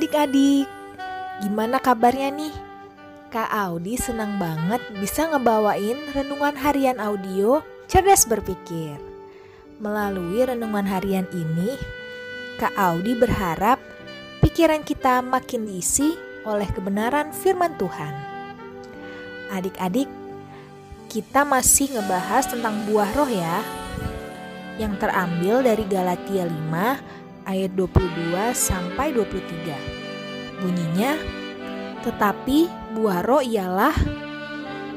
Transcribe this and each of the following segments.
adik-adik, gimana kabarnya nih? Kak Audi senang banget bisa ngebawain renungan harian audio cerdas berpikir. Melalui renungan harian ini, Kak Audi berharap pikiran kita makin diisi oleh kebenaran firman Tuhan. Adik-adik, kita masih ngebahas tentang buah roh ya, yang terambil dari Galatia 5 ayat 22 sampai 23. Bunyinya, tetapi buah roh ialah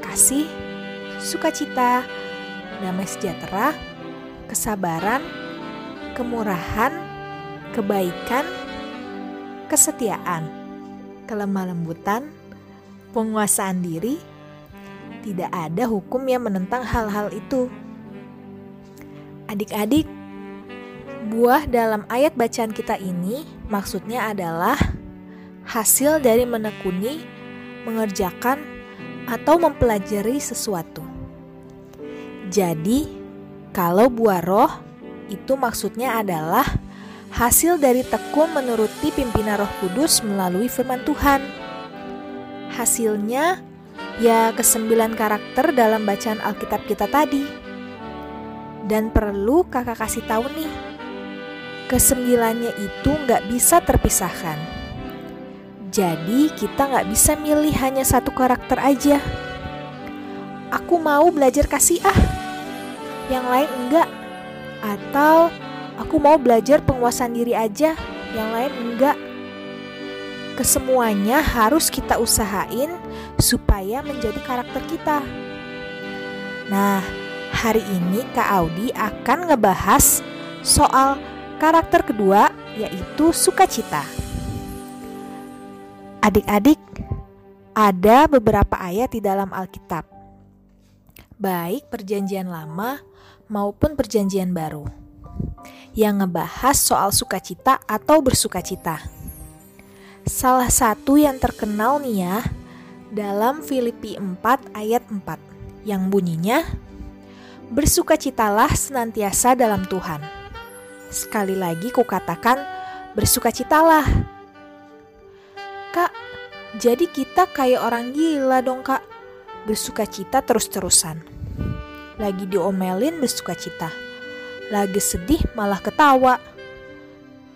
kasih, sukacita, damai sejahtera, kesabaran, kemurahan, kebaikan, kesetiaan, kelemah lembutan, penguasaan diri. Tidak ada hukum yang menentang hal-hal itu. Adik-adik, buah dalam ayat bacaan kita ini maksudnya adalah hasil dari menekuni, mengerjakan, atau mempelajari sesuatu. Jadi, kalau buah roh itu maksudnya adalah hasil dari tekun menuruti pimpinan Roh Kudus melalui firman Tuhan. Hasilnya ya kesembilan karakter dalam bacaan Alkitab kita tadi. Dan perlu kakak kasih tahu nih, kesembilannya itu nggak bisa terpisahkan jadi kita nggak bisa milih hanya satu karakter aja. Aku mau belajar kasih ah, yang lain enggak. Atau aku mau belajar penguasaan diri aja, yang lain enggak. Kesemuanya harus kita usahain supaya menjadi karakter kita. Nah, hari ini Kak Audi akan ngebahas soal karakter kedua yaitu sukacita. Adik-adik, ada beberapa ayat di dalam Alkitab, baik Perjanjian Lama maupun Perjanjian Baru, yang ngebahas soal sukacita atau bersukacita. Salah satu yang terkenal nih ya, dalam Filipi 4 ayat 4, yang bunyinya, Bersukacitalah senantiasa dalam Tuhan. Sekali lagi kukatakan, bersukacitalah Kak, jadi kita kayak orang gila dong kak. Bersuka cita terus-terusan. Lagi diomelin bersuka cita. Lagi sedih malah ketawa.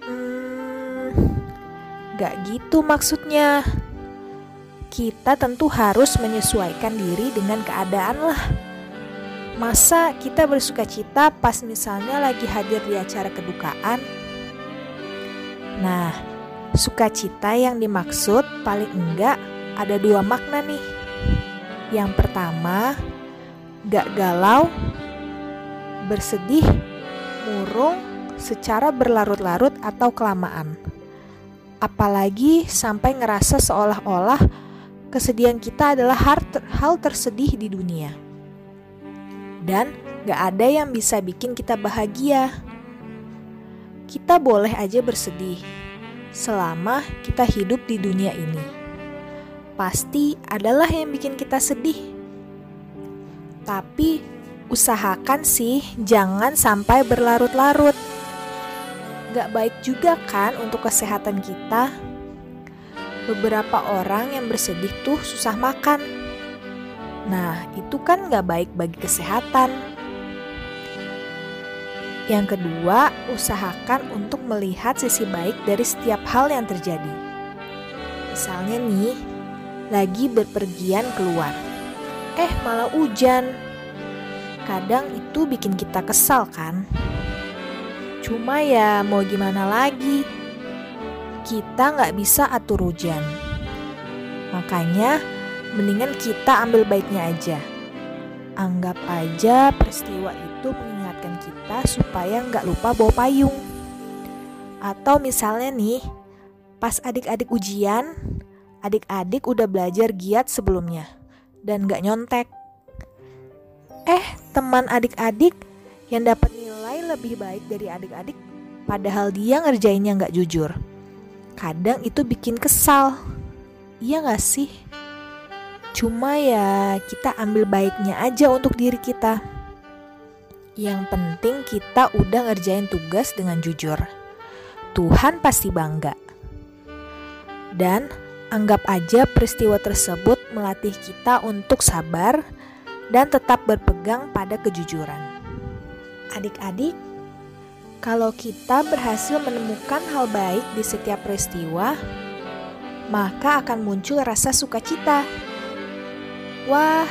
Hmm, gak gitu maksudnya. Kita tentu harus menyesuaikan diri dengan keadaan lah. Masa kita bersuka cita pas misalnya lagi hadir di acara kedukaan? Nah, Sukacita yang dimaksud paling enggak ada dua makna nih. Yang pertama, gak galau, bersedih, murung secara berlarut-larut atau kelamaan. Apalagi sampai ngerasa seolah-olah kesedihan kita adalah hal tersedih di dunia. Dan gak ada yang bisa bikin kita bahagia. Kita boleh aja bersedih, selama kita hidup di dunia ini. Pasti adalah yang bikin kita sedih. Tapi usahakan sih jangan sampai berlarut-larut. Gak baik juga kan untuk kesehatan kita. Beberapa orang yang bersedih tuh susah makan. Nah, itu kan gak baik bagi kesehatan. Yang kedua, usahakan untuk melihat sisi baik dari setiap hal yang terjadi. Misalnya nih, lagi berpergian keluar. Eh, malah hujan. Kadang itu bikin kita kesal kan? Cuma ya mau gimana lagi? Kita nggak bisa atur hujan. Makanya mendingan kita ambil baiknya aja. Anggap aja peristiwa itu mengingatkan kita supaya nggak lupa bawa payung. Atau misalnya nih, pas adik-adik ujian, adik-adik udah belajar giat sebelumnya dan nggak nyontek. Eh, teman adik-adik yang dapat nilai lebih baik dari adik-adik, padahal dia ngerjainnya nggak jujur. Kadang itu bikin kesal. Iya gak sih? Cuma ya kita ambil baiknya aja untuk diri kita. Yang penting kita udah ngerjain tugas dengan jujur. Tuhan pasti bangga. Dan anggap aja peristiwa tersebut melatih kita untuk sabar dan tetap berpegang pada kejujuran. Adik-adik, kalau kita berhasil menemukan hal baik di setiap peristiwa, maka akan muncul rasa sukacita. Wah,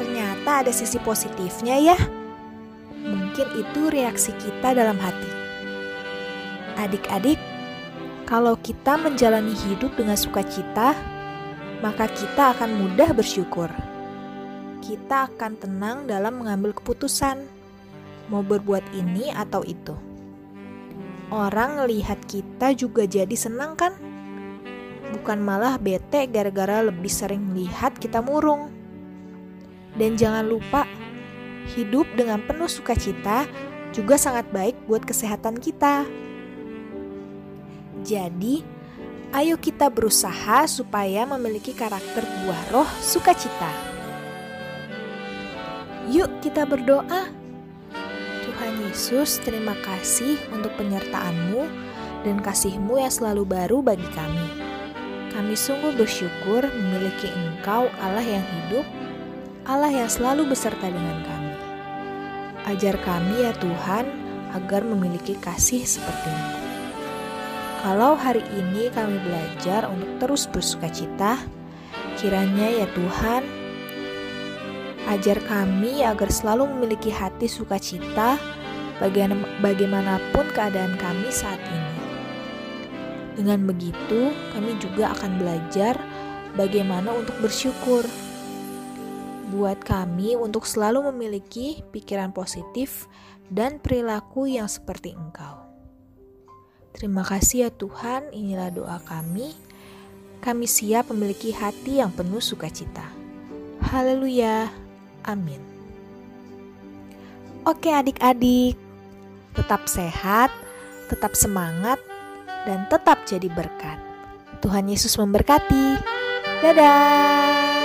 ternyata ada sisi positifnya ya. Mungkin itu reaksi kita dalam hati. Adik-adik, kalau kita menjalani hidup dengan sukacita, maka kita akan mudah bersyukur. Kita akan tenang dalam mengambil keputusan, mau berbuat ini atau itu. Orang melihat kita juga jadi senang kan? Bukan malah bete gara-gara lebih sering lihat kita murung. Dan jangan lupa, hidup dengan penuh sukacita juga sangat baik buat kesehatan kita. Jadi, ayo kita berusaha supaya memiliki karakter buah roh sukacita. Yuk kita berdoa. Tuhan Yesus, terima kasih untuk penyertaan-Mu dan kasih-Mu yang selalu baru bagi kami. Kami sungguh bersyukur memiliki Engkau Allah yang hidup, Allah yang selalu beserta dengan kami. Ajar kami ya Tuhan agar memiliki kasih seperti-Mu. Kalau hari ini kami belajar untuk terus bersuka cita, kiranya ya Tuhan, ajar kami agar selalu memiliki hati sukacita bagaimanapun keadaan kami saat ini. Dengan begitu, kami juga akan belajar bagaimana untuk bersyukur. Buat kami untuk selalu memiliki pikiran positif dan perilaku yang seperti Engkau. Terima kasih ya Tuhan, inilah doa kami. Kami siap memiliki hati yang penuh sukacita. Haleluya. Amin. Oke adik-adik, tetap sehat, tetap semangat, dan tetap jadi berkat. Tuhan Yesus memberkati. Dadah.